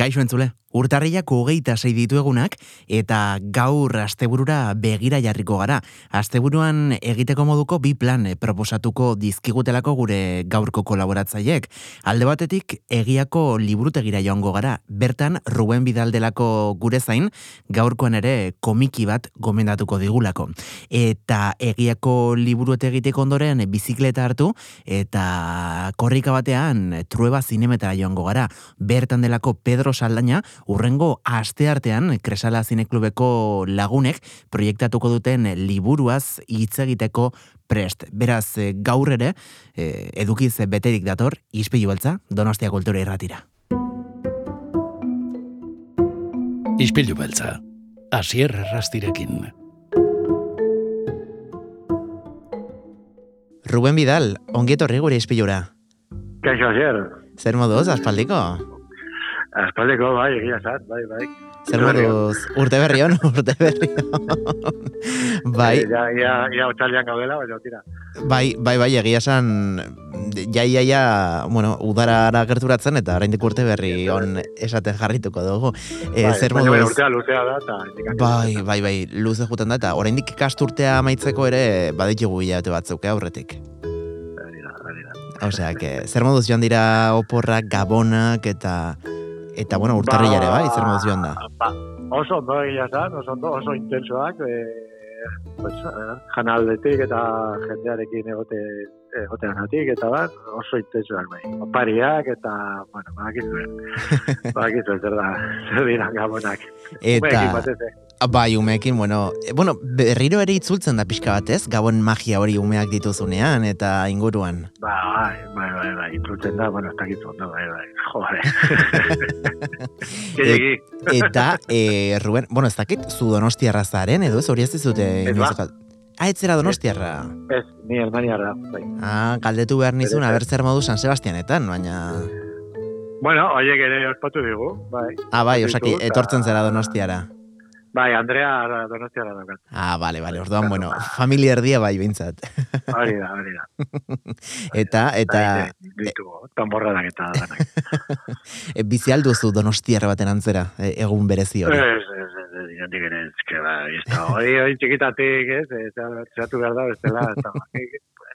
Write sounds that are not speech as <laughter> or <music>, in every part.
该选手嘞。Urtarriak hogeita sei dituegunak eta gaur asteburura begira jarriko gara. Asteburuan egiteko moduko bi plan proposatuko dizkigutelako gure gaurko kolaboratzaileek. Alde batetik egiako liburutegira joango gara. Bertan Ruben Bidal delako gure zain gaurkoan ere komiki bat gomendatuko digulako. Eta egiako liburuet egiteko ondoren bizikleta hartu eta korrika batean trueba zinemetara joango gara. Bertan delako Pedro Saldaña, urrengo aste artean Kresala Zineklubeko lagunek proiektatuko duten liburuaz hitz egiteko prest. Beraz, eh, gaur ere, eh, edukiz beterik dator, izpilu beltza, Donostia Kultura irratira. Ispilu beltza, asier rastirekin. Ruben Vidal, ongietorri gure izpilura. Kaixo, asier. Zer moduz, aspaldiko? Aspaldeko, bai, egia zat, bai, bai. Zer moduz, urte berri hon, <laughs> urte berri hon. <laughs> bai. Ja, ja, ja, otxalian gaudela, baina tira. Bai, bai, bai, egia esan, ja, ja, ja, bueno, udara gerturatzen eta oraindik urte berri hon esaten jarrituko dugu. E, bai, zer moduz... urtea luzea da, eta... Bai, bai, bai, luze juten da, eta oraindik ikasturtea amaitzeko ere baditugu hilabete batzuk, eh, aurretik. Osea, que, zer moduz joan dira oporrak, gabonak eta Eta, bueno, urtarri jare, bai, zer moduz joan da? Ba, oso ondo egia zan, oso ondo, oso intensoak, e, pues, janaldetik eta jendearekin egote, egoteanatik, eta bat, oso intensoak, bai. Opariak eta, bueno, bakizuen, <laughs> bakizuen, zer da, zer dira gabonak. Eta, Bai, umeekin, bueno, e, bueno, berriro ere itzultzen da pixka batez, gabon magia hori umeak dituzunean eta inguruan. Bai, bai, bai, bai, itzultzen da, bueno, ez dakit zondo, bai, bai, jode. <laughs> et, eta, e, Ruben, bueno, ez dakit, zu donostiarra zaren, edo ez hori ez dizute? Ez ba? Ah, ez zera donostiarra? Ez, ni elmaniarra, bai. Ah, kaldetu behar nizun, aber zer modu San Sebastianetan, baina... Bueno, oiek ere ospatu digu, bai. Ah, bai, osaki, etortzen zera donostiara. Bai, Andrea Donostiara daukat. Ah, vale, vale. Orduan, bueno, familia erdia bai bintzat. Hori da, hori da. Eta, eta... Ditu, tamborradak eta danak. e, bizi alduzu Donostiara baten antzera, e, egun berezi hori. Ez, ez, ez, ez, jantik ere, ez, que ba, ez da, hori, hori txikitatik, ez, ez, zatu behar da, ez dela, ez da,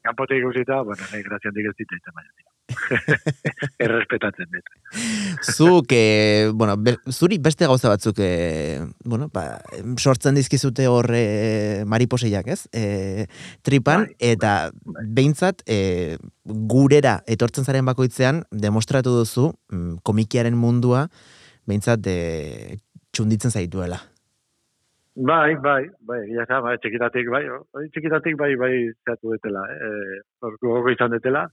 kanpotik guzita, bueno, nahi grazian dik ez ditu, ez da, errespetatzen dut. Zuk, e, bueno, be, zuri beste gauza batzuk, e, bueno, ba, sortzen dizkizute hor e, mariposeiak, ez? E, tripan, bai, eta bai. behintzat, e, gurera etortzen zaren bakoitzean, demostratu duzu, mm, komikiaren mundua, behintzat, e, txunditzen zaituela. Bai, bai, bai, ja, bai, txikitatik, bai, bai, txikitatik, bai, bai, zatu detela, eh, orku izan detela,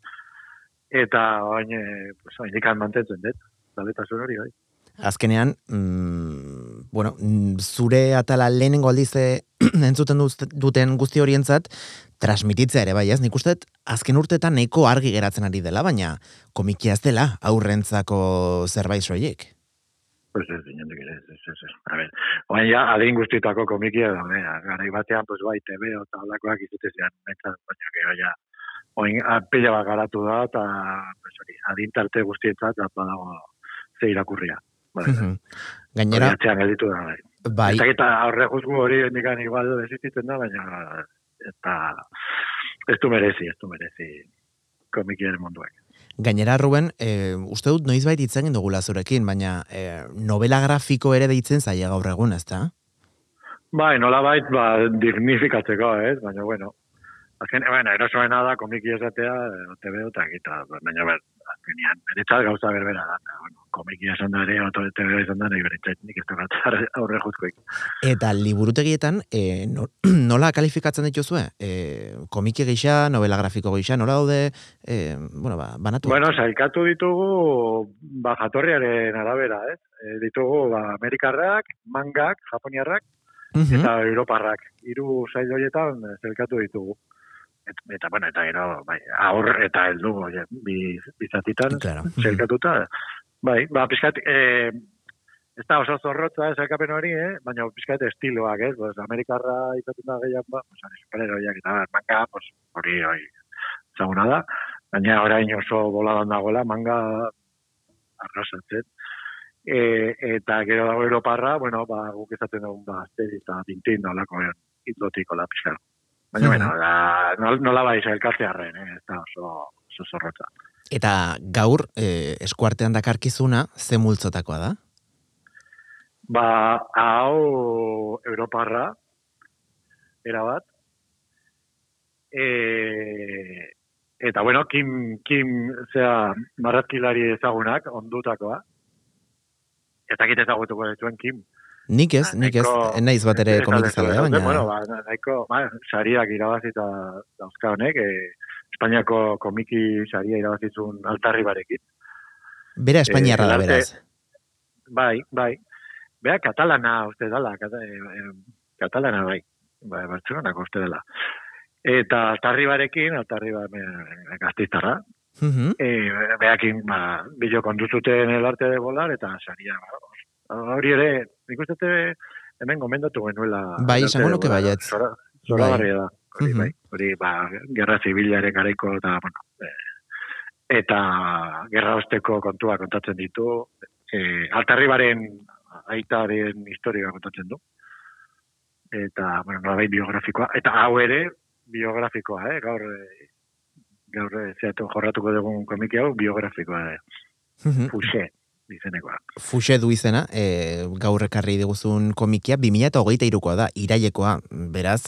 eta bain, pues, indikan mantentzen dut, daletasun hori, bai. Azkenean, mm, bueno, mm, zure atala lehenengo aldize eh, <clears throat> entzuten duten guzti horientzat, transmititzea ere, bai, ez? Nik uste, azken urtetan neko argi geratzen ari dela, baina komikia ez dela aurrentzako zerbait soiek. Pues ez, zinendik ere, ez, ez, ez. A ver, oain ja, adin guztietako komikia da, gara batean, pues bai, TV eta alakoak izutezean, baina, baina, ja, oin pila bat garatu da, eta pues, adintarte guztietzat, da badago ze irakurria. Bai, bai. Gainera... gelditu da, bai. Bai. Eta hori juzgu hori endikan igual desistitzen da, baina eta ez du merezi, ez du merezi komikiaren munduak. Gainera, Ruben, e, uste dut noiz baita itzen dugula zurekin, baina e, novela grafiko ere deitzen zaila gaur egun, ez da? Bai, nola bait, ba, dignifikatzeko, ez? Baina, bueno, azken, bueno, erosoena da komiki esatea, TV eta gita, baina ber, azkenian, beretzat gauza berbera da, bueno, komiki esan da ere, oto TV esan da, nahi beretzat nik ez dukatzar <laughs> aurre jutkoik. Eta liburutegietan, e, no, <clears throat> nola kalifikatzen dituzue? E, komiki gisa, novela grafiko gisa, nola daude, e, bueno, ba, banatu? Bueno, saikatu ditugu, ba, jatorriaren arabera, ez? E, ditugu, ba, amerikarrak, mangak, japoniarrak, eta europarrak. Hiru sail horietan zelkatu ditugu eta bueno, eta gero, bai, aur eta heldu oie, bi bizatitan claro. bai, ba pizkat eh ez da oso zorrotza ez hori, eh, baina pizkat estiloak, eh, pues amerikarra izaten da gehiago, ba, pues superheroiak eta manga, pues hori hori zaguna da. Baina orain oso boladan dagoela manga arrasatzen. E, eta gero dago Europarra, bueno, ba, guk ezaten dugun, ba, Asteri eta Tintin, nolako, eh, itzotiko la pixka. Baina, Mhm. bueno, da, nol- nola bai, elkartearren, eh, ez da oso, oso zorrotza. Eta gaur, e, eskuartean dakarkizuna, ze multzotakoa da? Ba, hau Europarra, erabat. E, eta, bueno, Kim, Kim, zea, marrazkilari ezagunak, ondutakoa. Eta kit ezagutuko dituen Kim. Nik ez, nik ez, naiz bat ere lezu- baina... Bueno, ba, nahiko, ba, sariak irabazita dauzka honek, e, Espainiako komiki saria irabazizun altarri barekin. Bera Espainiarra da, Eh, beraz. Bai, bai. Bea, katalana, uste dela, kata, e, e, katalana, bai. Bai, Bartzelonako uste dela. Eta altarri barekin, altarri ba, me- gaztiztarra, Mhm. e, beakin, ba, bilo konduzuten el arte de volar, eta saria, ba, hori ere, nik uste hemen gomendatu genuela. Bai, esango nuke baietz. Zora, zora Bai. da. Hori, bai, hori, ba, gerra zibilaren garaiko, eta, bueno, e, eta gerra osteko kontua kontatzen ditu, e, altarribaren aitaren historia kontatzen du. Eta, bueno, nolabait biografikoa. Eta hau ere, biografikoa, eh? Gaur, gaur, eh, zeatu jorratuko dugun komiki hau, biografikoa, eh? Fuxe, izenekoa. Fuxe du izena, e, gaur ekarri diguzun komikia, 2008 irukoa da, irailekoa, beraz,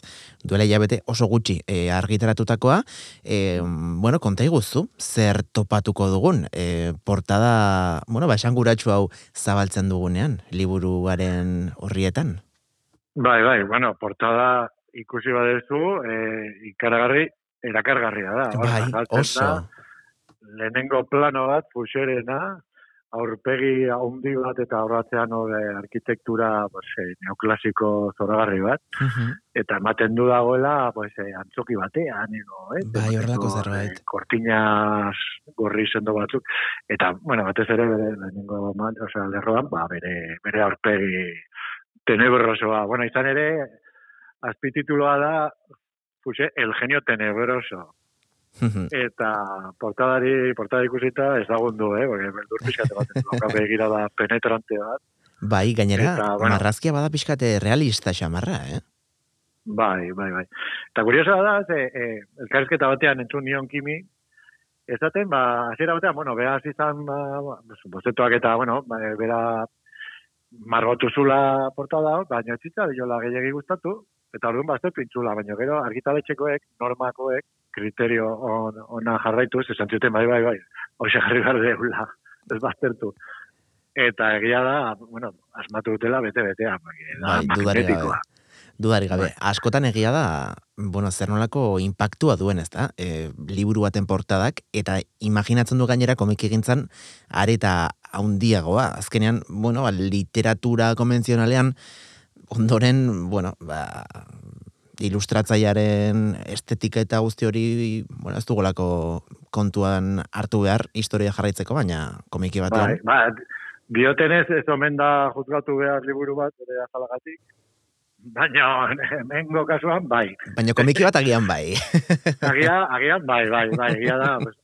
duela hilabete oso gutxi e, argitaratutakoa, e, bueno, konta iguzu, zer topatuko dugun, e, portada, bueno, ba, esanguratsu hau zabaltzen dugunean, liburuaren horrietan. Bai, bai, bueno, portada ikusi badezu, eh, ikaragarri, erakargarria da. Bai, oso. Da, lehenengo plano bat, fuxerena, aurpegi handi bat eta horratzean hor arkitektura pues, eh, neoklasiko zoragarri bat, Mhm. eta ematen du dagoela pues, eh, antzoki batean, edo, eh? Bai, horrelako zerbait. eh, Kortinas gorri sendo batzuk, eta, bueno, batez ere bere lehenengo man, osea, lerroan, ba, bere, bere aurpegi tenebrosoa. Bueno, izan ere, azpitituloa da, fuxe, el genio tenebroso. Eta portadari, portada ikusita ez dagundu, eh? Porque beldur pixkate bat, loka <laughs> begira da penetrante bat. Bai, gainera, Eta, bueno. marrazkia bada pixkate realista xamarra, eh? Bai, bai, bai. Eta kuriosoa da, ze, eh, elkarrizketa batean entzun nion kimi, esaten, ba, hasiera batean, bueno, behaz izan, ba, ba, bostetuak eta, bueno, ba, eh, bera margotu zula portada, baina ez zitza, jola gehiagi gustatu, eta orduan baztertu intzula, baina gero argitaletxekoek, normakoek, kriterio on, ona jarraituz, esan zuten, bai, bai, bai, hoxe jarri behar deula, ez baztertu. Eta egia da, bueno, asmatu dutela bete-betea, da Bai, gabe. magnetikoa. Dudari gabe, Bai. askotan egia da, bueno, zer nolako impactua duen, ez da? E, liburu baten portadak, eta imaginatzen du gainera komiki gintzan, areta haundiagoa. Azkenean, bueno, literatura konbentzionalean, ondoren, bueno, ba, ilustratzaiaren estetika eta guzti hori, bueno, ez dugulako kontuan hartu behar historia jarraitzeko, baina komiki Bai, batean. ba, diotenez ez omen da juzgatu behar liburu bat, ere azalagatik, baina hemengo kasuan, bai. Baina komiki bat agian bai. <laughs> Agia, agian, bai, bai, bai, egia da, pues,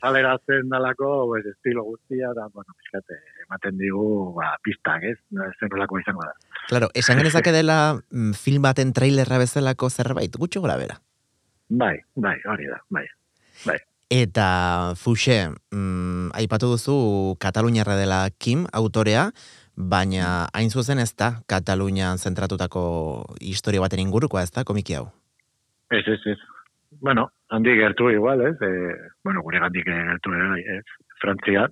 azaleratzen dalako, pues, estilo guztia, da, bueno, pixkate, ematen digu, ba, pistak, ez? No, ez zenolako izango da. Claro, esan genezake dela mm, film baten trailerra bezalako zerbait, gutxo gora bera. Bai, bai, hori da, bai. Eta Fuxe, mm, aipatu duzu Kataluniarra dela Kim, autorea, baina hain zuzen ez da Katalunian zentratutako historia baten ingurukoa ez da komiki hau. Ez, ez, ez. Bueno, handi gertu igual, ez? E, bueno, gure gandik gertu bai, ez? Frantzia.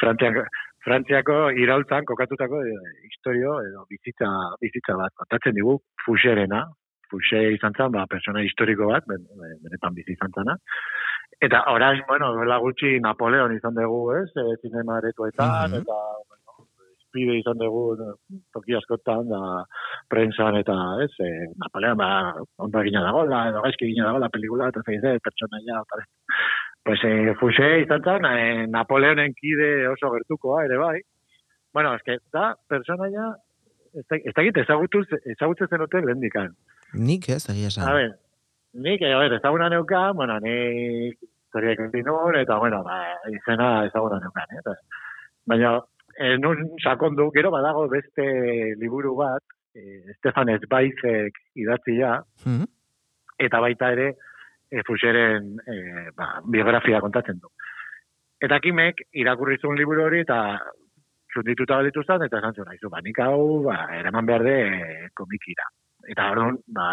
Frantziako, Frantziako iraultzan kokatutako e, historio edo bizitza, bizitza bat. Kontatzen digu Fuxerena. Fuxe izan zen, ba, persona historiko bat, ben, ben- benetan bizi izan zena. Eta orain, bueno, duela gutxi Napoleon izan dugu, ez? E, zinema aretoetan, Mhm. eta, bueno, izan dugu eh, toki askotan, da, prensan eta, ez, e, Napoleon, ba, ondo egina dagoela, edo gaizki egina dagoela pelikula, eta zeiz, pertsonaia, eta, Pues, eh, Fuxe izan zen, eh, Napoleonen kide oso gertukoa, ere bai. Bueno, eske, da, personaia, ez da- ez dakit ezagutzen zenuten lehendikan. Nik ez, egia esan. A ver, nik, eh, a ver, ezaguna neukan, bueno, nik historia ikusi nuen, eta, bueno, ba, izena ezaguna neukan, eh? Eta, baina, e, nun sakondu, gero badago beste liburu bat, e, Stefan Ezbaizek idatzia, Mhm. eta baita ere e, Fuxeren e, ba, biografia kontatzen du. Eta Kimek irakurri zuen liburu hori eta zundituta baditu zen, eta esan zuen, "Aizu, ba, nik hau, ba, eraman behar de e, komikira. Eta orduan, ba,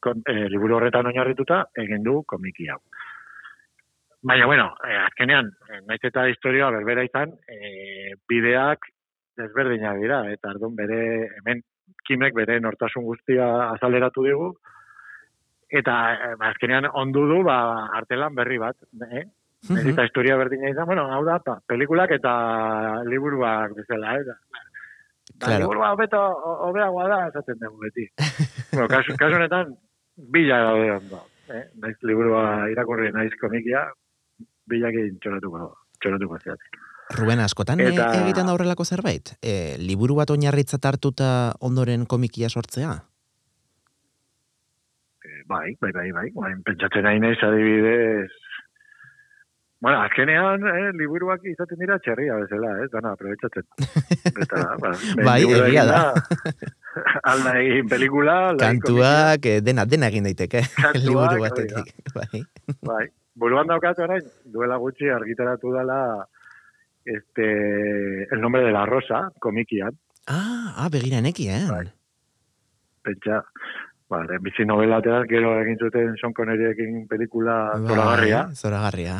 kon, e, liburu horretan oinarrituta, egin du komiki hau. Baina, bueno, e, azkenean, naiz eta historia berbera izan, e, bideak desberdinak dira, eta orduan bere, hemen, Kimek bere nortasun guztia azaleratu digu, eta eh, ba, azkenean ondu du ba, artelan berri bat, eh? Mhm. Eta historia berdina izan, bueno, hau da, pa, pelikulak eta liburuak bezala, eh? Da, Claro. Liburua hobeto, ho- hobeagoa da, esaten dugu beti. bueno, kasu, kasu honetan, bila daude ondo. Eh? Naiz liburua irakurri, naiz komikia, bilakin txoratuko, txoratuko zeat. Ruben askotan e, Eta- egiten da horrelako zerbait? E, liburu bat oinarritzat hartuta ondoren komikia sortzea? Eh, bai, bai, bai, bai. Bain, pentsatzen nahi naiz adibidez... Bueno, azkenean, eh, liburuak izaten dira txerria bezala, eh? Dana, aprobetsatzen. <laughs> Eta, ba, Bai, egia da. Alda egin <laughs> pelikula, Kantuak, eh, dena, dena egin daiteke. Kantuak, <laughs> liburu batetik. Bai. Bai. Buruan daukat orain, duela gutxi argitaratu dela este, el nombre de la rosa, komikian. Ah, ah, begira nekien. Bai. Pentsa, ba, bizi novela atera, gero egin zuten Sean Conneriekin pelikula zoragarria. Bai, Zoragarria.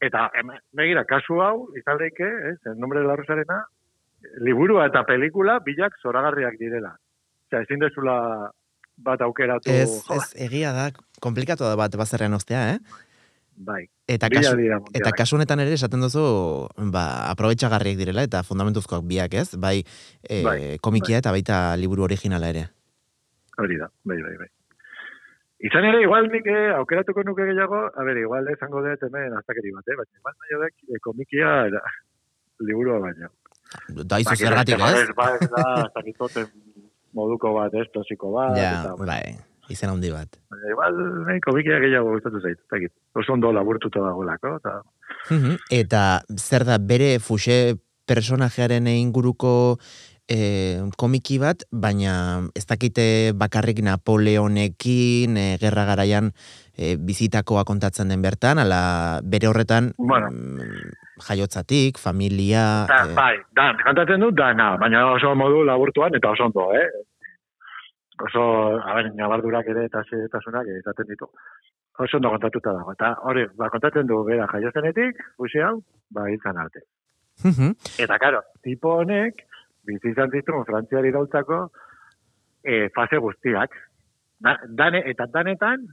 Eta, hemen, begira, kasu hau, izan daike, ez, el nombre de la rosarena, liburua eta pelikula bilak zoragarriak direla. Osea, ezin dezula bat aukeratu, Ez, ez, egia da, komplikatu da bat bazerrean ostea, eh? bai, Eta kasu, dira. eta kasu honetan ere esaten duzu, ba, aprobetxagarriak direla eta fundamentuzkoak biak, ez? Bai, e, Bai, komikia eta baita liburu originala ere. Hori da, bai, bai, bai. Izan ere, igual nik eh, aukeratuko nuke gehiago, a ber, igual esango dut hemen aztakeri bat, eh? baina igual nahi dek eh, komikia era, liburua baina. Da, izu zergatik, ez? Ba, ez da, zakitoten moduko bat, ez, tosiko bat, Ja, eta, bai, izen handi bat. baina igual, nahi, komikia gehiago gustatu zait, ez dakit. Oso ondo laburtuta dagoelako, eta Mhm, Eta zer da bere fuxe personajearen inguruko e, komiki bat, baina ez dakite bakarrik Napoleonekin, e, gerra garaian e, bizitakoa kontatzen den bertan, ala bere horretan Bueno. mm, jaiotzatik, familia... Da, e, bai, dan, kantatzen dut, dana, baina oso modu laburtuan eta oso ondo, eh? Oso, a ber, nabardurak ere eta xetasunak izaten ditu. Oso ondo kontatuta dago. Eta hori, ba, kontatzen du, bera, jaiozenetik, guzi hau, ba, izan arte. Eta, karo, tipo honek, bizi izan zituen frantziari iraultzako e, fase guztiak. Da, dane, eta danetan,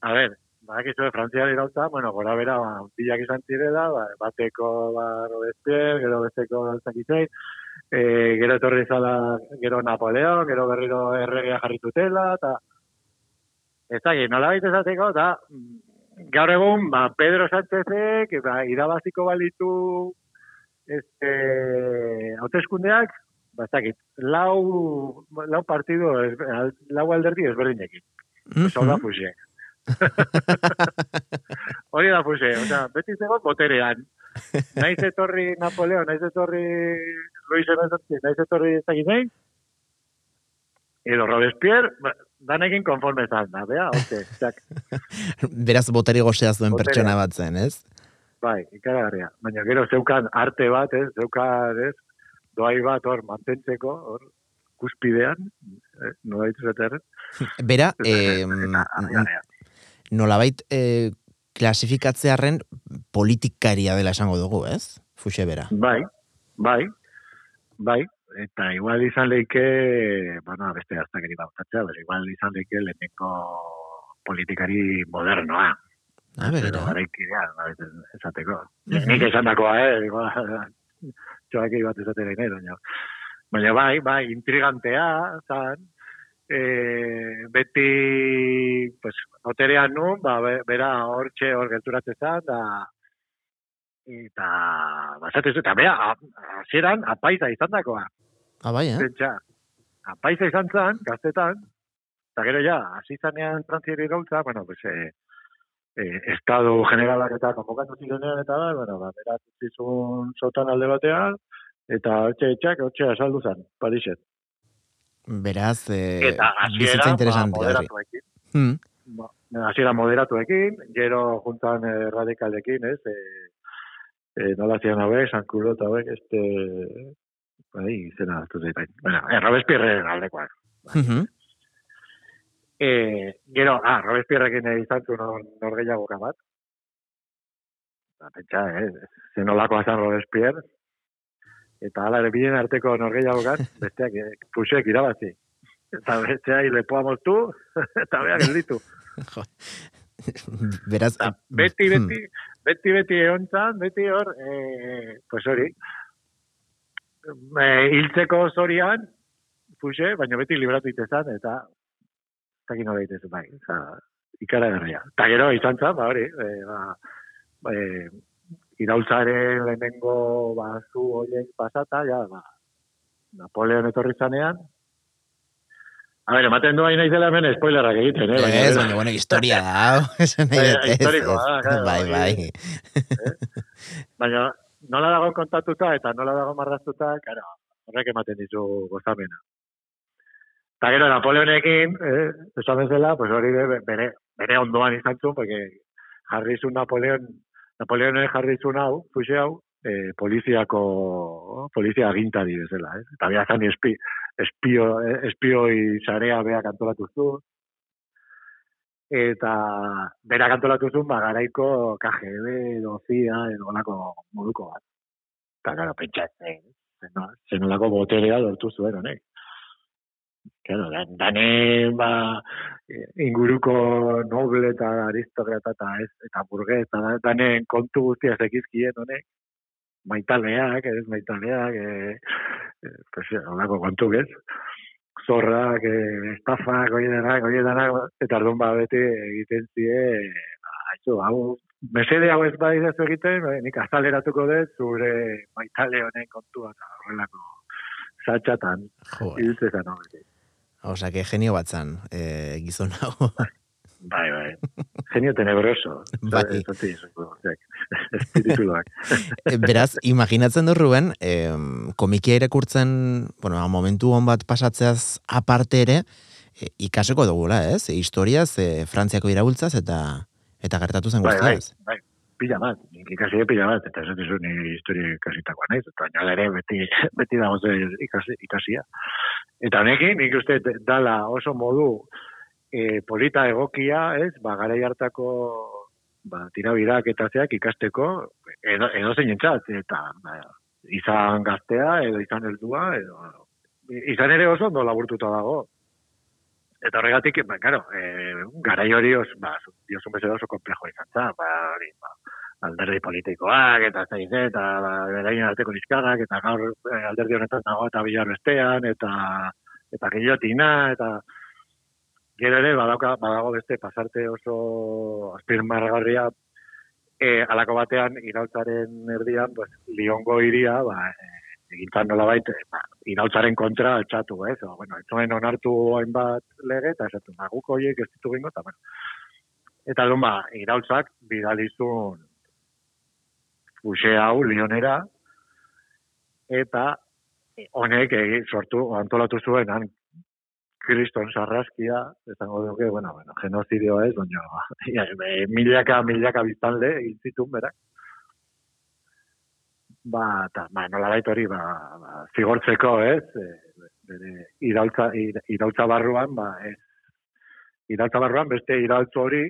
a ber, badakizu frantziari iraultza, bueno, gora bera, ba, bilak izan zirela, ba, bateko, ba, Robespierre, gero besteko, zakitzein, e, gero etorri zala, gero Napoleon, gero berriro erregea jarritutela, eta ez da, nola baita esateko, eta mm, gaur egun, ba, Pedro Sánchezek, ba, irabaziko balitu este, hauteskundeak, ba, ez dakit, lau, lau partido, lau alderdi ezberdinekin. Oso da mhm. fuxe. <laughs> Hori da fuxe, osea, beti zegoen boterean. Naiz etorri Napoleon, naiz etorri Luis Emezantzi, naiz etorri ez dakit zein, edo Robespierre, ba, danekin konforme zan da, bea, oke, <laughs> Beraz boteri gozea zuen Boterea. pertsona bat zen, ez? Bai, ikaragarria. Baina gero zeukan arte bat, ez, zeukan, ez, doai bat hor mantentzeko, hor, kuspidean, eh, no baitu zater, Bera, eh, <laughs> eta, harrigarria. nolabait eh, klasifikatzearen politikaria dela esango dugu, ez? Fuxe bera. Bai, bai, bai, eta igual izan leike, bueno, beste gaztakeri bautatzea, pero igual izan leike leheneko politikari modernoa. Ah, begira. Garaikidea, nolabait esateko. Nik esan dakoa, eh, igual, <laughs> txoaki bat esatera ine, baina. Baina bai, bai, intrigantea, zan, e, beti, pues, noterean nun, ba, be- bera hortxe hor gerturatzen zan, da, eta, basatez, eta bea, hasieran apaiza izan dakoa, Ah, bai, eh? pentsa, apaiza izan zan, gaztetan, eta gero ja, hasi zanean frantziari gautza, bueno, pues, e, eh, estado generalak eta konbokatu zirenean eta da, bueno, ba, berat zizun sotan alde batean, eta hotxe etxak, hotxe asaldu zen, Parixet. Beraz, eh, Eta hasiera, ba, interesante. moderatuekin. Hmm. Ba, hasiera moderatuekin, gero juntan eh, radikalekin, ez? Eh, eh, nola zian hauek, San Kulo eta hauek, este... Bai, izena, ez dut zaitain. Bueno, Robespierre aldekoak. Mhm. Eh, gero, ah, Robespierrekin izan zuen nor, norgeiagoka bat. Ba, pentsa, eh, zenolakoa zen Robespierre. Eta hala ere bilen arteko norgeiagokan, <laughs> besteak, eh, pusek irabazi. Eta bestea lepoa moztu, <laughs> eta beak gelditu. Beraz, Eta beti, hmm. beti, beti, beti egon zan, beti hor, eh, pues hori, eh, hiltzeko zorian, puxe, baina beti libratu itezan, eta nola itezan, bai, oza, ikaragarria. Eta gero, izan zan, ba hori, eh, ba, eh, iraultzaren lehenengo ba, zu horiek pasata, ja, ba, Napoleon etorri zanean, A ver, ematen du hain naizela hemen spoilerrak egiten, eh? Ez, baina, bueno, historia da, hau. <laughs> Esan nahi Bai, da, Bai, bai. bai. Baina nola dago kontatuta eta nola dago marraztuta, claro, horrek ematen dizu gozamena. Eta gero, Napoleonekin, eh, esan bezala, pues hori be- bere, bere ondoan izan zuen, porque jarri zuen Napoleon, Napoleonek jarri zuen hau, fuxe hau, eh, poliziako, polizia agintari bezala, eh? Eta bea zan espi, espio, espioi sarea beak antolatu zuen, eta berak antolatu zuen, ba, garaiko KGB, edo CIA, edo olako moduko bat. Eta, gara, pentsatzen, zeno- zenolako boterea lortu zuen honek. Claro, dan, dane, ba, eh, inguruko noble eta aristokrata eta ez, eta burgues, eta da- danen kontu guztia zekizkien honek, maitaleak, ez maitaleak, e, e, pues, holako kontu, ez? Zorrak, e, estafak, oie denak, oie denak, eta ardun ba beti egiten zie, ba, haizu, hau, mesede hau ez badizazu egiten, ba, nik azaleratuko dut, zure maitale honen kontua, eta horrelako zatxatan, hiltzezan beti. Osa, que genio batzan, eh, gizon hau. <laughs> Bai, bai. Genio tenebroso. <laughs> Bai. Zati, espirituak. <laughs> Eh, Beraz, imaginatzen du Ruben, em, komikia irakurtzen, bueno, momentu hon bat pasatzeaz aparte ere, e, ikaseko dugula, ez? E, historiaz, e, Frantziako iraultzaz eta eta gertatu zen Bai, bai, guztiaz. bai. Pila bat, nik ikasi pila bat, eta ez dut ni historia ikasitakoa naiz, eta baina ere beti, <laughs> beti dago ikasi, ikasia. Eta honekin, nik uste dala oso modu e, polita egokia, ez, ba, garai hartako ba, tirabirak eta zeak ikasteko, edo, edo zein entzat, eta ba, izan gaztea, edo izan heldua, edo izan ere oso ondo laburtuta dago. Eta horregatik, ba, claro, e, garai hori os, ba, diozun bezala oso komplejo izan za, ba, hori, ba, alderdi politikoak, eta zaiz, eta ba, beraien arteko nizkagak, eta gaur eh, alderdi honetan dago eta bilar bestean, eta eta gillotina, eta gero ere badauka, badago beste pasarte oso azpirmarragarria e, alako batean irautzaren erdian, pues, Liongo iria, ba, e, egintzan nola baita, ba, irautzaren kontra altxatu, ez? O, bueno, etzuen onartu hainbat lege, eta esatu, ba, guk horiek ez ditu bingo, eta, bueno. Eta duen, ba, irautzak bidalizun fuxe hau lionera, eta honek sortu, antolatu zuen, han kriston sarraskia, esango duke, bueno, bueno, genozidio ez, baina ja, e, milaka, milaka biztanle hiltzitun berak. Ba, eta, ba, nola hori, ba, ba, zigortzeko, ez, e, bere iraultza, ir- iraultza barruan, ba, ez, iraultza barruan, beste iraultza hori,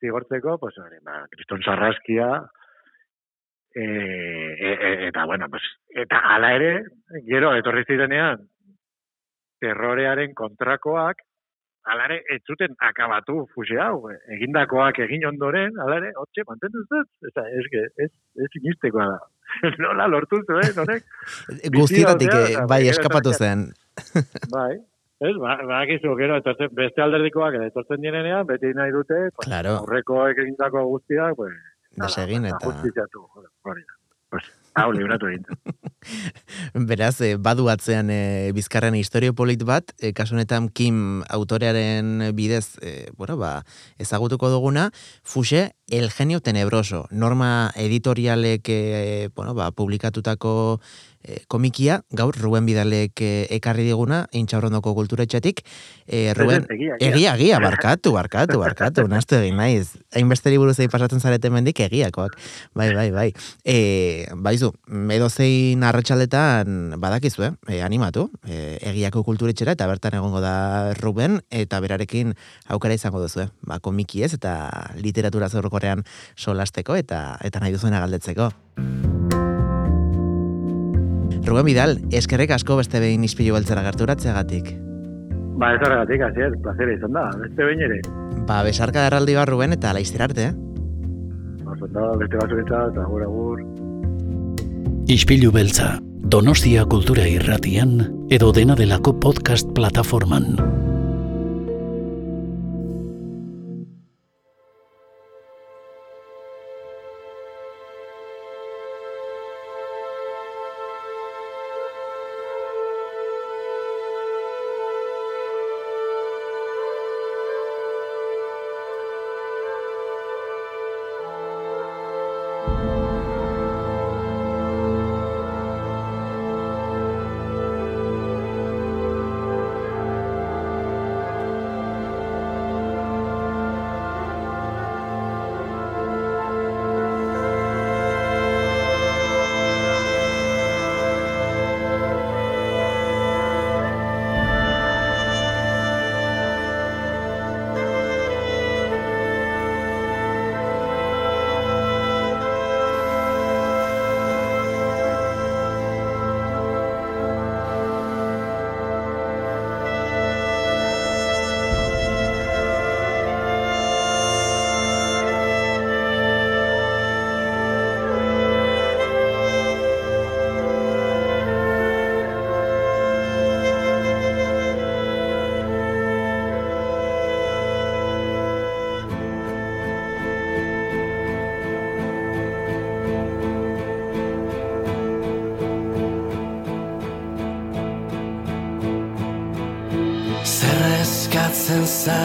zigortzeko, pues, hori, ba, kriston sarraskia, e, e, eta, bueno, pues, eta hala ere, gero, etorri zirenean, terrorearen kontrakoak, hala ere, ez zuten akabatu fuxe hau, egindakoak egin ondoren, hala ere, hotxe, mantendu zuz, eta ez, que- ez, ez inistekoa da. <laughs> Nola lortu zuen, honek, <laughs> Guztietatik, Bizia, eh, osea, bai, gero eskapatu zen. <laughs> bai, ez, ba, bakizu, gero, etortzen, beste alderdikoak etortzen direnean, beti nahi dute, pues, Claro. aurrekoek egindako guztiak, pues, Desegin eta... justiziatu, hori da. Pues, Hau, libratu egin. <laughs> Beraz, eh, badu atzean eh, bizkarren historio polit bat, eh, kasunetan Kim autorearen bidez, eh, bueno, ba, ezagutuko duguna, Fuxe, El genio tenebroso, norma editorialek, eh, bueno, ba, publikatutako e, komikia, gaur Ruben Bidalek e, ekarri diguna, intxaurrondoko kulturetxetik. E, Ruben, egia, egia, egia, barkatu, barkatu, barkatu, nastu egin naiz. Hainbesteri buruz egin pasatzen zarete mendik egiakoak. Bai, bai, bai. E, baizu, edo zein arratxaletan badakizu, eh? E, animatu, e, egiako kulturetxera, eta bertan egongo da Ruben, eta berarekin aukera izango duzu, eh? Ba, komiki ez, eta literatura zorrokorean solasteko, eta eta nahi duzuena galdetzeko. Ruben Vidal, eskerrek asko beste behin ispilu beltzera gerturatzeagatik. Ba, ez horregatik, hasi ez, plazera izan da, beste behin ere. Ba, besarka darraldi bat Ruben eta laizter arte, eh? Ba, da, beste basuritza, eta agur, agur. Ispilu beltza, Donostia Kultura Irratian edo dena delako podcast plataforman.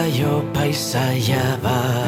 Zaio paisaia bati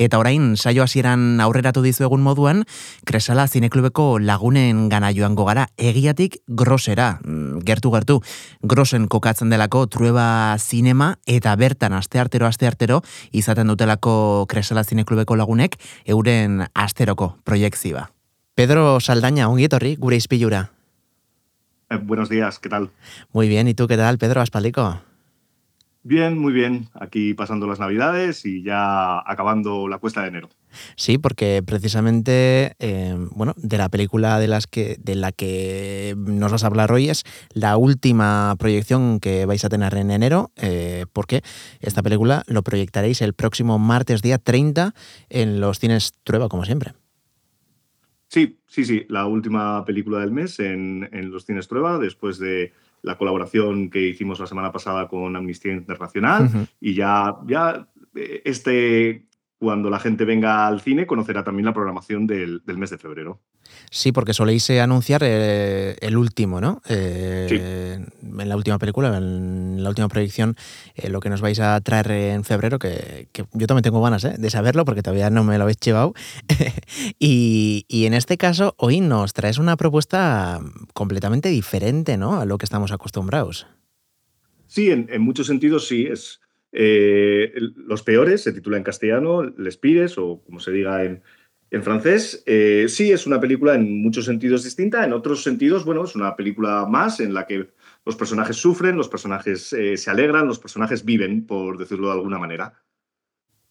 Eta orain, saio hasieran aurreratu dizu egun moduan, Kresala Zineklubeko lagunen gana joango gara, egiatik grosera, mm, gertu gertu, grosen kokatzen delako trueba zinema, eta bertan asteartero asteartero izaten dutelako Kresala Zineklubeko lagunek, euren asteroko proiektzioa. Pedro Saldaña, ongi etorri, gure izpilura. Eh, buenos días, ¿qué tal? Muy bien, ¿y tú qué tal, Pedro Aspaldico? Bien, muy bien. Aquí pasando las Navidades y ya acabando la cuesta de enero. Sí, porque precisamente, eh, bueno, de la película de, las que, de la que nos vas a hablar hoy es la última proyección que vais a tener en enero, eh, porque esta película lo proyectaréis el próximo martes día 30 en los cines Trueba, como siempre. Sí, sí, sí, la última película del mes en, en los cines Trueba, después de la colaboración que hicimos la semana pasada con Amnistía Internacional uh -huh. y ya, ya este, cuando la gente venga al cine conocerá también la programación del, del mes de febrero. Sí, porque soléis eh, anunciar eh, el último, ¿no? Eh, sí. En la última película, en la última proyección, eh, lo que nos vais a traer en febrero, que, que yo también tengo ganas ¿eh? de saberlo porque todavía no me lo habéis llevado. <laughs> y, y, en este caso, hoy nos traes una propuesta completamente diferente, ¿no? A lo que estamos acostumbrados. Sí, en, en muchos sentidos sí. Es Los Peores, se titula en castellano, Les Pires, o como se diga en, en francés, eh, sí es una película en muchos sentidos distinta, en otros sentidos, bueno, es una película más en la que los personajes sufren, los personajes eh, se alegran, los personajes viven, por decirlo de alguna manera.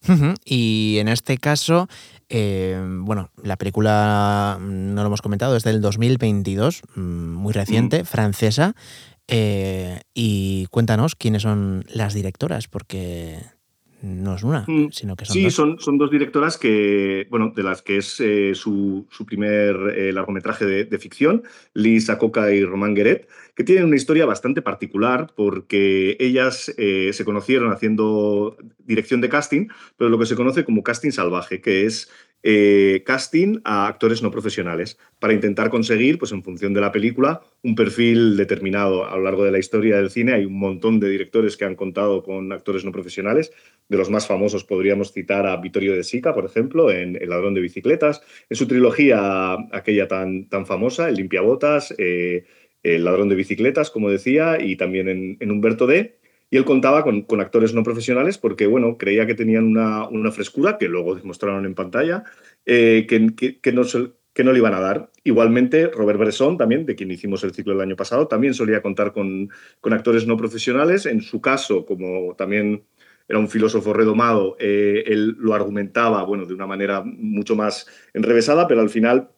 Uh -huh. Y en este caso, eh, bueno, la película, no lo hemos comentado, es del 2022, mm, muy reciente, mm. francesa. Y cuéntanos quiénes son las directoras, porque no es una, mm, sino que son sí, dos. son, son dos directoras que, bueno, de las que es eh, su, su, primer eh, largometraje de, de, ficción, Liz Acoca y Román Gueret, que tienen una historia bastante particular porque ellas eh, se conocieron haciendo dirección de casting, pero lo que se conoce como casting salvaje, que es eh, casting a actores no profesionales para intentar conseguir, pues en función de la película, un perfil determinado. A lo largo de la historia del cine hay un montón de directores que han contado con actores no profesionales. De los más famosos podríamos citar a Vittorio De Sica, por ejemplo, en El ladrón de bicicletas. En su trilogía, aquella tan, tan famosa, El limpiabotas, eh, El ladrón de bicicletas, como decía, y también en, en Humberto D. Y él contaba con, actores no profesionales porque, bueno, creía que tenían una, frescura, que luego demostraron en pantalla, eh, que, no, le iban a dar. Igualmente, Robert Bresson, también, de quien hicimos el ciclo el año pasado, también solía contar con, con actores no profesionales. En su caso, como también era un filósofo redomado, eh, él lo argumentaba, bueno, de una manera mucho más enrevesada, pero al final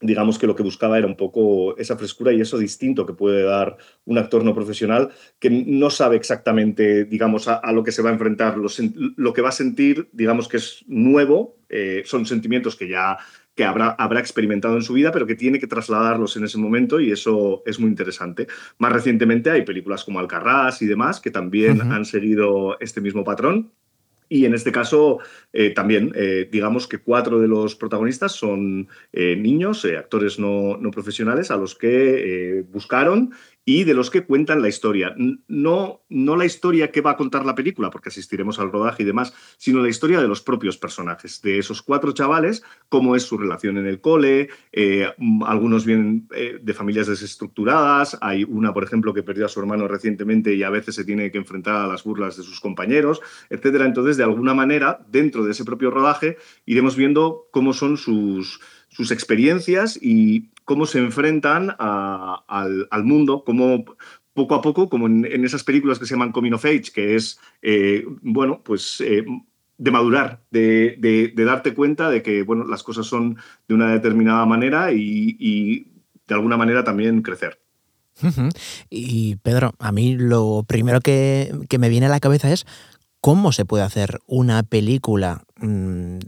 digamos que lo que buscaba era un poco esa frescura y eso distinto que puede dar un actor no profesional que no sabe exactamente, digamos, a, a lo que se va a enfrentar, lo, lo, que va a sentir, digamos que es nuevo, eh, son sentimientos que ya que habrá, habrá experimentado en su vida, pero que tiene que trasladarlos en ese momento y eso es muy interesante. Más recientemente hay películas como Alcarrás y demás que también uh -huh. han seguido este mismo patrón. Y en este caso, eh, también, eh, digamos que cuatro de los protagonistas son eh, niños, actores no, no, profesionales, a los que buscaron y de los que cuentan la historia. No, no la historia que va a contar la película, porque asistiremos al rodaje y demás, sino la historia de los propios personajes, de esos cuatro chavales, cómo es su relación en el cole, eh, algunos vienen eh, de familias desestructuradas, hay una, por ejemplo, que perdió a su hermano recientemente y a veces se tiene que enfrentar a las burlas de sus compañeros, etc. Entonces, de alguna manera, dentro de ese propio rodaje, iremos viendo cómo son sus sus experiencias y cómo se enfrentan al, mundo, cómo poco a poco, como en, esas películas que se llaman Coming of Age, que es, eh, bueno, pues eh, de madurar, de, de, darte cuenta de que, bueno, las cosas son de una determinada manera y, de alguna manera también crecer. Y Pedro, a mí lo primero que, que, me viene a la cabeza es cómo se puede hacer una película mmm,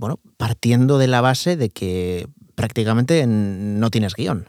bueno, partiendo de la base de que prácticamente no tienes guion.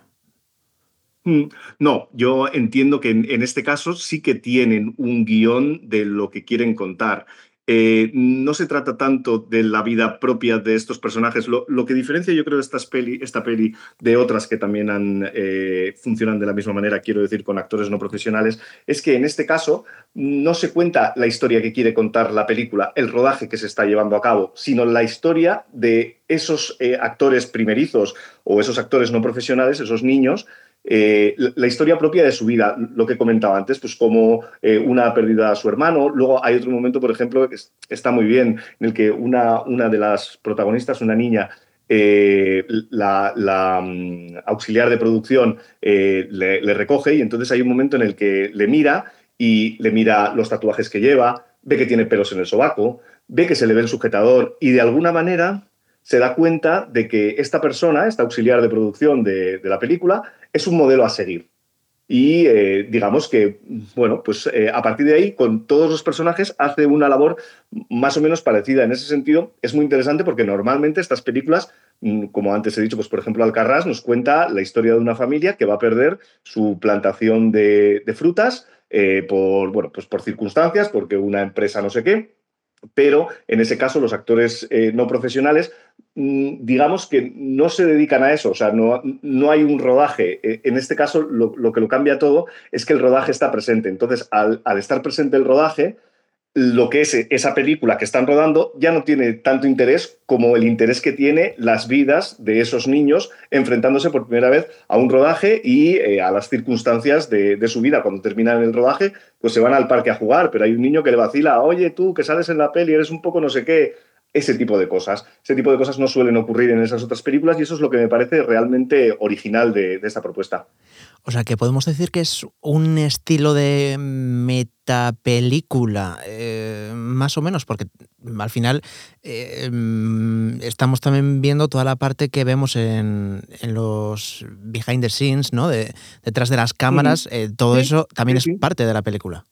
Mm, no, yo entiendo que en, en, este caso sí que tienen un guion de lo que quieren contar. Eh, no se trata tanto de la vida propia de estos personajes. Lo, que diferencia, yo creo, estas peli, esta peli de otras que también han, eh, funcionan de la misma manera, quiero decir, con actores no profesionales, es que en este caso no se cuenta la historia que quiere contar la película, el rodaje que se está llevando a cabo, sino la historia de esos eh, actores primerizos o esos actores no profesionales, esos niños, eh, la historia propia de su vida, lo que comentaba antes, pues como eh, una ha perdido a su hermano. Luego hay otro momento, por ejemplo, que está muy bien, en el que una, una de las protagonistas, una niña, eh, la, mm, auxiliar de producción le, recoge y entonces hay un momento en el que le mira y le mira los tatuajes que lleva, ve que tiene pelos en el sobaco, ve que se le ve el sujetador y de alguna manera se da cuenta de que esta persona, esta auxiliar de producción de, la película, es un modelo a seguir. Y eh, digamos que, bueno, pues eh, a partir de ahí, con todos los personajes, hace una labor más o menos parecida. En ese sentido, es muy interesante porque normalmente estas películas, mm, como antes he dicho, pues por ejemplo, Alcarrás nos cuenta la historia de una familia que va a perder su plantación de, frutas eh, por, bueno, pues por circunstancias, porque una empresa no sé qué, pero en ese caso los actores no profesionales Mm, digamos que no se dedican a eso, o sea, no, no hay un rodaje. E, en este caso, lo, que lo cambia todo es que el rodaje está presente. Entonces, al, estar presente el rodaje, lo que es esa película que están rodando ya no tiene tanto interés como el interés que tiene las vidas de esos niños enfrentándose por primera vez a un rodaje y eh, a las circunstancias de, de, su vida. Cuando terminan el rodaje, pues se van al parque a jugar, pero hay un niño que le vacila, oye tú, que sales en la peli, eres un poco no sé qué, ese tipo de cosas. Ese tipo de cosas no suelen ocurrir en esas otras películas y eso es lo que me parece realmente original de, esta propuesta. O sea, que podemos decir que es un estilo de metapelícula, eh, más o menos, porque al final eh, estamos también viendo toda la parte que vemos en, los behind the scenes, ¿no? De, detrás de las cámaras, eh, todo eso también es parte de la película.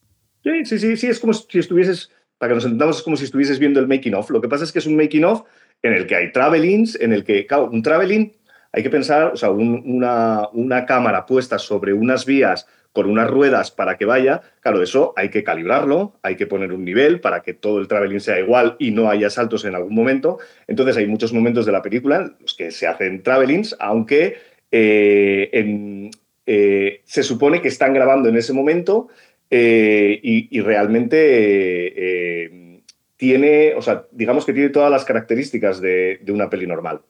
Sí, sí, sí, sí, es como si estuvieses para que nos entendamos, es como si estuvieses viendo el making of. Lo que pasa es que es un making of en el que hay travelings, en el que, claro, un traveling, hay que pensar, o sea, una, cámara puesta sobre unas vías con unas ruedas para que vaya, claro, eso hay que calibrarlo, hay que poner un nivel para que todo el traveling sea igual y no haya saltos en algún momento. Entonces hay muchos momentos de la película en los que se hacen travelings, aunque eh, eh, se supone que están grabando en ese momento eh, y, realmente eh, tiene, o sea, digamos que tiene todas las características de, una peli normal.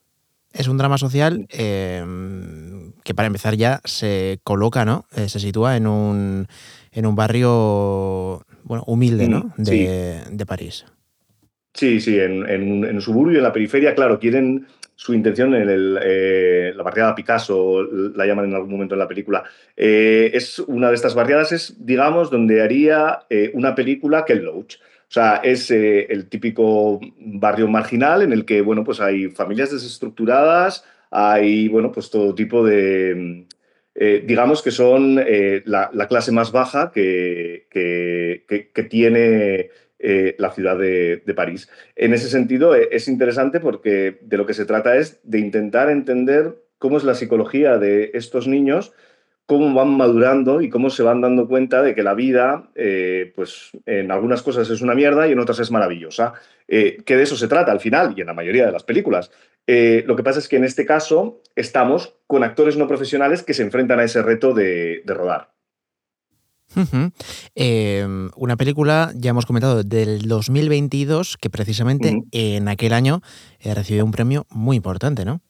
Es un drama social em, que para empezar ya se coloca, ¿no? Eh, se sitúa en un, en un barrio bueno, humilde, ¿no? Mm, de, de París. Sí, sí, en, en, un suburbio, en la periferia, claro, quieren su intención en el, la barriada Picasso, la llaman en algún momento en la película, eh, es una de estas barriadas, es, digamos, donde haría eh, una película que el Loach. O sea, es eh, el típico barrio marginal en el que, bueno, pues hay familias desestructuradas, hay, bueno, pues todo tipo de, digamos que son la, clase más baja que, que tiene eh, la ciudad de, París. En ese sentido, eh, es interesante porque de lo que se trata es de intentar entender cómo es la psicología de estos niños, cómo van madurando y cómo se van dando cuenta de que la vida, eh, pues en algunas cosas es una mierda y en otras es maravillosa. que de eso se trata al final y en la mayoría de las películas. lo que pasa es que en este caso estamos con actores no profesionales que se enfrentan a ese reto de rodar. Em, una película, ya hemos comentado, del 2022, que precisamente en aquel año eh, recibió un premio muy importante, ¿no?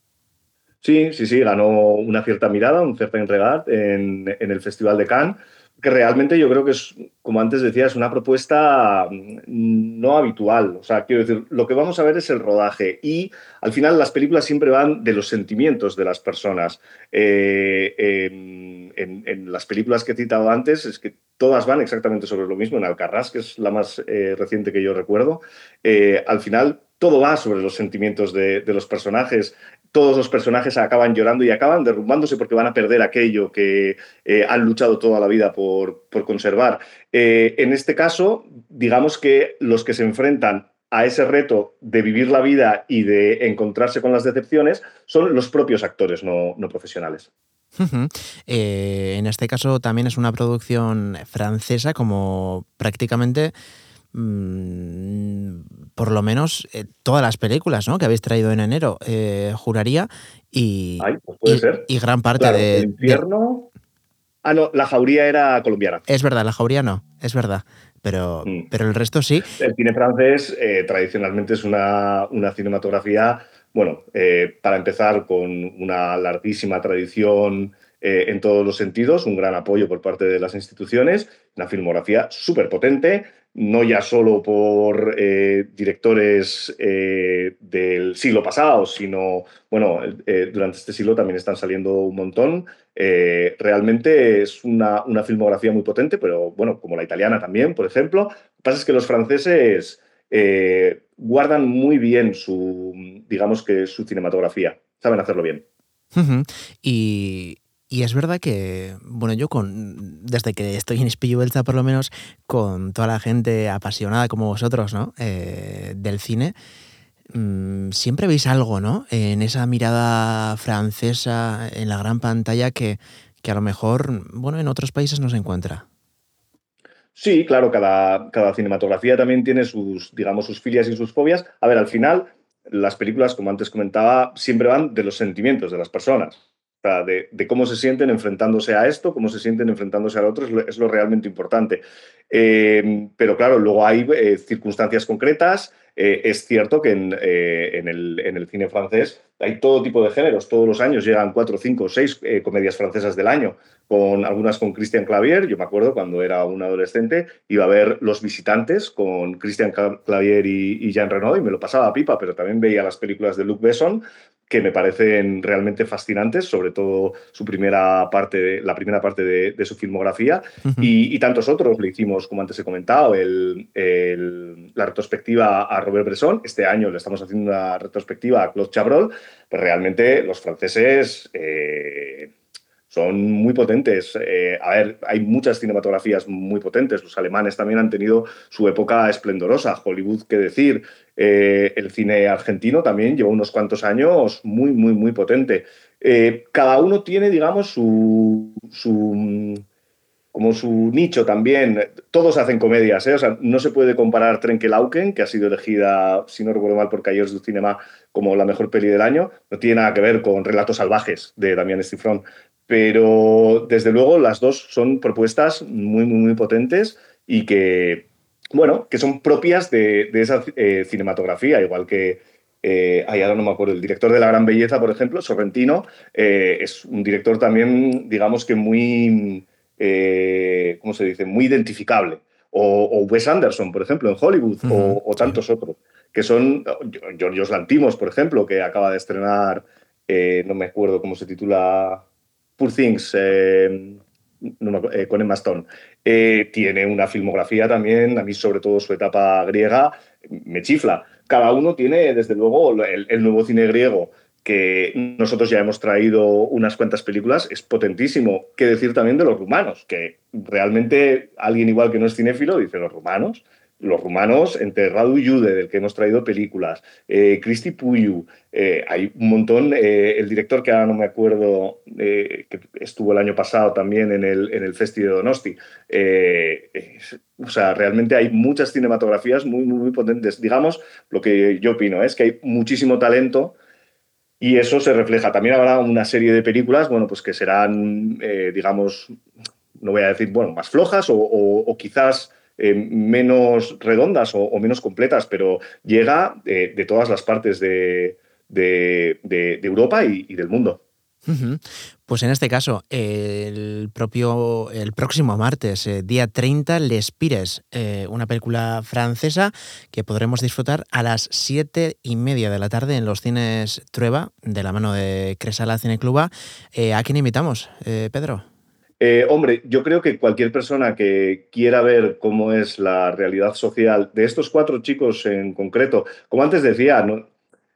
Sí, sí, sí, ganó una cierta mirada, un certain regard en, en el Festival de Cannes que realmente yo creo que es, como antes decía, es una propuesta mm, no habitual. O sea, quiero decir, lo que vamos a ver es el rodaje y al final las películas siempre van de los sentimientos de las personas. Eh, en, las películas que he citado antes es que todas van exactamente sobre lo mismo. En Alcarrás, que es la más eh, reciente que yo recuerdo, eh, al final todo va sobre los sentimientos de, de, los personajes todos los personajes acaban llorando y acaban derrumbándose porque van a perder aquello que eh, han luchado toda la vida por, conservar. Eh, en este caso, digamos que los que se enfrentan a ese reto de vivir la vida y de encontrarse con las decepciones son los propios actores no, profesionales. Eh, en este caso también es una producción francesa como prácticamente mm, por lo menos eh, todas las películas ¿no? que habéis traído en enero, eh, juraría, y, Ay, pues puede y, ser. y gran parte Claro, de, el de- infierno. Ah, no, la jauría era colombiana. Es verdad, la jauría no, es verdad. Pero, Mm. pero el resto sí. El cine francés eh, tradicionalmente es una, una cinematografía, bueno, para empezar con una larguísima tradición eh, en todos los sentidos, un gran apoyo por parte de las instituciones, una filmografía súper potente, no ya solo por eh, directores eh, del siglo pasado, sino, bueno, eh, durante este siglo también están saliendo un montón. Realmente es una, una filmografía muy potente, pero bueno, como la italiana también, por ejemplo. Lo que pasa es que los franceses guardan muy bien su, digamos que su cinematografía, saben hacerlo bien. Y, y es verdad que, bueno, yo con desde que estoy en Espillo Belza, por lo menos, con toda la gente apasionada como vosotros, ¿no? Eh, del cine, mm, siempre veis algo, ¿no? En esa mirada francesa en la gran pantalla que, que a lo mejor, bueno, en otros países no se encuentra. Sí, claro, cada, cada cinematografía también tiene sus, digamos, sus filias y sus fobias. A ver, al final, las películas, como antes comentaba, siempre van de los sentimientos de las personas. De, cómo se sienten enfrentándose a esto, cómo se sienten enfrentándose al otro, es lo, es lo realmente importante. Eh, pero claro, luego hay eh, circunstancias concretas. Eh, es cierto que en, el, en, el, cine francés hay todo tipo de géneros. Todos los años llegan cuatro, cinco, seis comedias francesas del año, con algunas con Christian Clavier. Yo me acuerdo cuando era un adolescente, iba a ver Los Visitantes con Christian Clavier y, y Jean Reno y me lo pasaba a pipa, pero también veía las películas de Luc Besson que me parecen realmente fascinantes, sobre todo su primera parte, la primera parte de, de su filmografía, uh -huh. y, y, tantos otros. Le hicimos, como antes he comentado, el, el, la retrospectiva a Robert Bresson. Este año le estamos haciendo una retrospectiva a Claude Chabrol. Pero realmente los franceses eh, son muy potentes. Eh, a ver, hay muchas cinematografías muy potentes. Los alemanes también han tenido su época esplendorosa. Hollywood, qué decir. Eh, el cine argentino también lleva unos cuantos años muy, muy, muy potente. Eh, cada uno tiene, digamos, su, su, como su nicho también. Todos hacen comedias, ¿eh? o sea, no se puede comparar Trenkelauken, que ha sido elegida, si no recuerdo mal, por Cahiers du Cinema como la mejor peli del año. No tiene nada que ver con Relatos Salvajes de Damián Estifrón. Pero, desde luego, las dos son propuestas muy, muy, muy potentes y que, bueno, que son propias de, de esa eh, cinematografía, igual que, eh, ay, ahora no me acuerdo, el director de La Gran Belleza, por ejemplo, Sorrentino, eh, es un director también, digamos que muy, eh, ¿cómo se dice?, muy identificable. O, o, Wes Anderson, por ejemplo, en Hollywood, uh -huh, o, o, tantos otros, que son Georgios Lantimos, por ejemplo, que acaba de estrenar, eh, no me acuerdo cómo se titula, Poor Things, eh, no me, con Emma Stone. Eh, tiene una filmografía también, a mí sobre todo su etapa griega, me chifla. Cada uno tiene, desde luego, el, el nuevo cine griego, que nosotros ya hemos traído unas cuantas películas, es potentísimo. ¿Qué decir también de los rumanos? Que realmente alguien igual que no es cinéfilo dice, los rumanos, los rumanos, entre Radu Jude, del que hemos traído películas, eh, Cristi Puyu, eh, hay un montón, eh, el director que ahora no me acuerdo, eh, que estuvo el año pasado también en el, en el Festi de Donosti, eh, o sea, realmente hay muchas cinematografías muy, muy, muy potentes. Digamos, lo que yo opino es que hay muchísimo talento, y eso se refleja. También habrá una serie de películas, bueno, pues que serán, eh, digamos, no voy a decir, bueno, más flojas o, quizás eh, menos redondas o, menos completas, pero llega de, de todas las partes de, de, de Europa y, del mundo. Pues en este caso, el propio, el próximo martes, eh, día 30, Les Pires, eh, una película francesa que podremos disfrutar a las siete y media de la tarde en los cines Trueba, de la mano de Cresala Cinecluba. Eh, ¿A quién invitamos, Pedro? Hombre, yo creo que cualquier persona que quiera ver cómo es la realidad social de estos cuatro chicos en concreto, como antes decía, ¿no?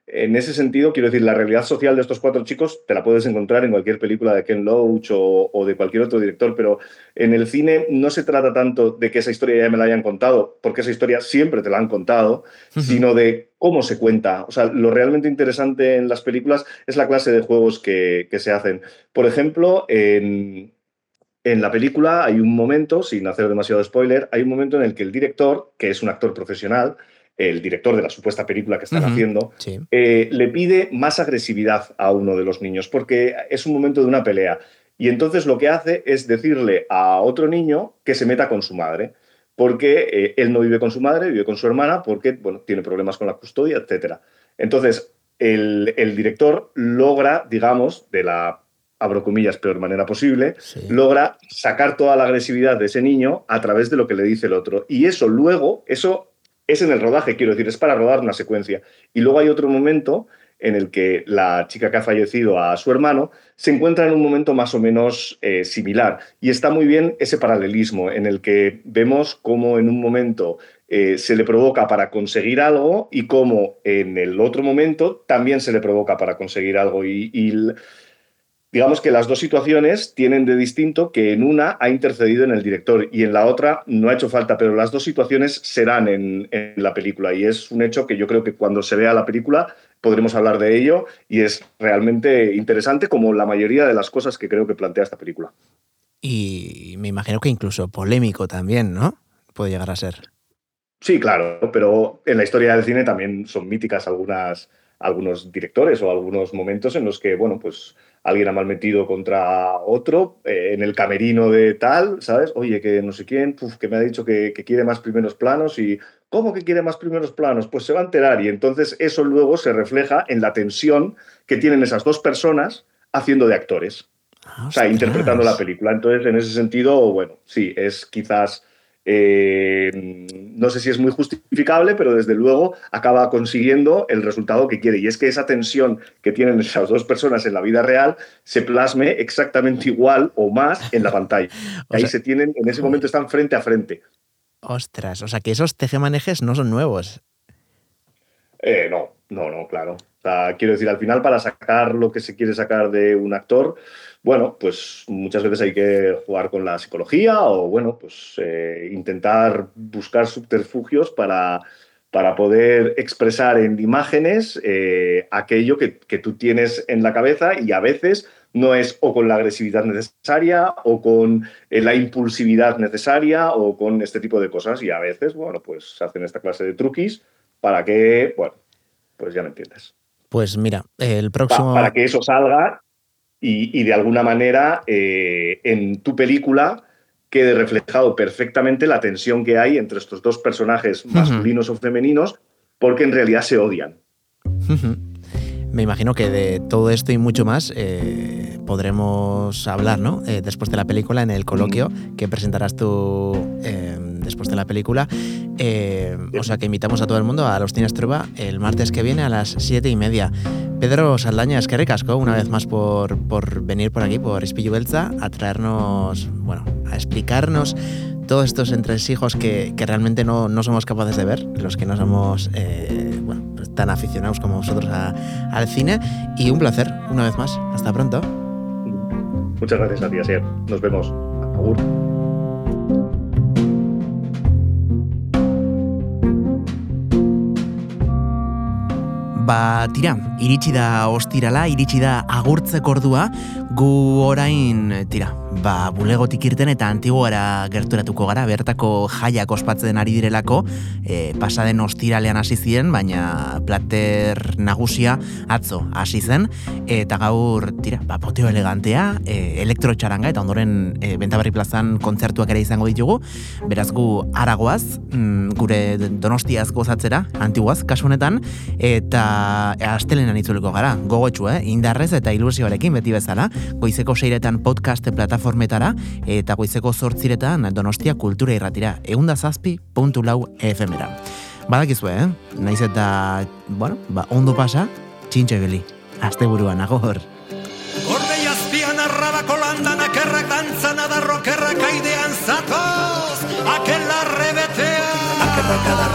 En ese sentido, quiero decir, la realidad social de estos cuatro chicos te la puedes encontrar en cualquier película de Ken Loach o, o, de cualquier otro director, pero en el cine no se trata tanto de que esa historia ya me la hayan contado, porque esa historia siempre te la han contado, uh -huh. sino de cómo se cuenta. O sea, lo realmente interesante en las películas es la clase de juegos que, que se hacen. Por ejemplo, en, en la película hay un momento, sin hacer demasiado spoiler, hay un momento en el que el director, que es un actor profesional, el director de la supuesta película que están haciendo, Sí. eh, le pide más agresividad a uno de los niños, porque es un momento de una pelea. Y entonces lo que hace es decirle a otro niño que se meta con su madre, porque eh, él no vive con su madre, vive con su hermana, porque bueno, tiene problemas con la custodia, etc. Entonces, el, el director logra, digamos, de la, abro comillas, peor manera posible, sí. logra sacar toda la agresividad de ese niño a través de lo que le dice el otro. Y eso luego, eso es en el rodaje, quiero decir, es para rodar una secuencia. Y luego hay otro momento en el que la chica que ha fallecido a su hermano se encuentra en un momento más o menos eh, similar. Y está muy bien ese paralelismo en el que vemos cómo en un momento eh, se le provoca para conseguir algo y cómo en el otro momento también se le provoca para conseguir algo. Y, digamos que las dos situaciones tienen de distinto que en una ha intercedido en el director y en la otra no ha hecho falta, pero las dos situaciones serán en, en la película y es un hecho que yo creo que cuando se vea la película podremos hablar de ello y es realmente interesante como la mayoría de las cosas que creo que plantea esta película. Y me imagino que incluso polémico también, ¿no? Puede llegar a ser. Sí, claro, pero en la historia del cine también son míticas algunas, algunos directores o algunos momentos en los que, bueno, pues alguien ha malmetido contra otro eh, en el camerino de tal, ¿sabes? Oye, que no sé quién, puf, que me ha dicho que, que quiere más primeros planos y ¿cómo que quiere más primeros planos? Pues se va a enterar y entonces eso luego se refleja en la tensión que tienen esas dos personas haciendo de actores. Ah, O sea, interpretando la película. Entonces, en ese sentido, bueno, sí, es quizás, eh, no sé si es muy justificable, pero desde luego acaba consiguiendo el resultado que quiere. Y es que esa tensión que tienen esas dos personas en la vida real se plasme exactamente igual o más en la pantalla. <laughs> Ahí sea- se tienen, en ese momento están frente a frente. Ostras, o sea que esos tejemanejes no son nuevos. Eh, no, no, no, claro. O sea, quiero decir, al final, para sacar lo que se quiere sacar de un actor, bueno, pues muchas veces hay que jugar con la psicología o, bueno, pues eh, intentar buscar subterfugios para, para poder expresar en imágenes eh, aquello que, que tú tienes en la cabeza y a veces no es o con la agresividad necesaria o con eh, la impulsividad necesaria o con este tipo de cosas y a veces, bueno, pues se hacen esta clase de truquis para que, bueno, pues ya me entiendes. Pues mira, el Pa- próximo. para que eso salga y, y de alguna manera eh, en tu película quede reflejado perfectamente la tensión que hay entre estos dos personajes masculinos o femeninos, porque en realidad se odian. Me imagino que de todo esto y mucho más eh, podremos hablar, ¿no? Eh, después de la película, en el coloquio que presentarás tú eh, después de la película. O sea que invitamos a todo el mundo a los Cines Trueba el martes que viene a las siete y media. Pedro Saldaña, es que ricasco una vez más por, por venir por aquí, por Espillo Belza, a traernos, bueno, a explicarnos todos estos entresijos que, que realmente no, no somos capaces de ver, los que no somos eh, pues tan aficionados como vosotros al cine. Y un placer, una vez más. Hasta pronto. Muchas gracias a ti. Nos vemos. Agur. Ba, tira, iritsi da ostirala, iritsi da agurtzeko ordua, gu orain, tira, ba, bulegotik irten eta antiguara gerturatuko gara, bertako jaiak ospatzen ari direlako, e, pasaden ostiralean hasi ziren, baina plater nagusia atzo hasi zen, eta gaur, tira, ba, poteo elegantea, e, elektrotxaranga, eta ondoren e, Bentaberri plazan kontzertuak ere izango ditugu, beraz gu aragoaz, mm, gure donostiaz gozatzera, antiguaz, kasu honetan, eta astelenan itzuliko gara, gogotxu, eh? indarrez eta ilusioarekin beti bezala, goizeko seiretan podcast plataformetara, eta goizeko zortziretan donostia kultura irratira, eunda zazpi puntu lau FM-era. Badakizue, eh? Naiz eta, bueno, ba, ondo pasa, txintxo ibili. Aste buruan, agor. Gorde jazpian arrabako landan akerrak dantzan adarro kerrak aidean zatoz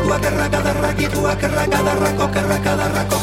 kerrako kerratitua kerraka darrakitua kerraka darrako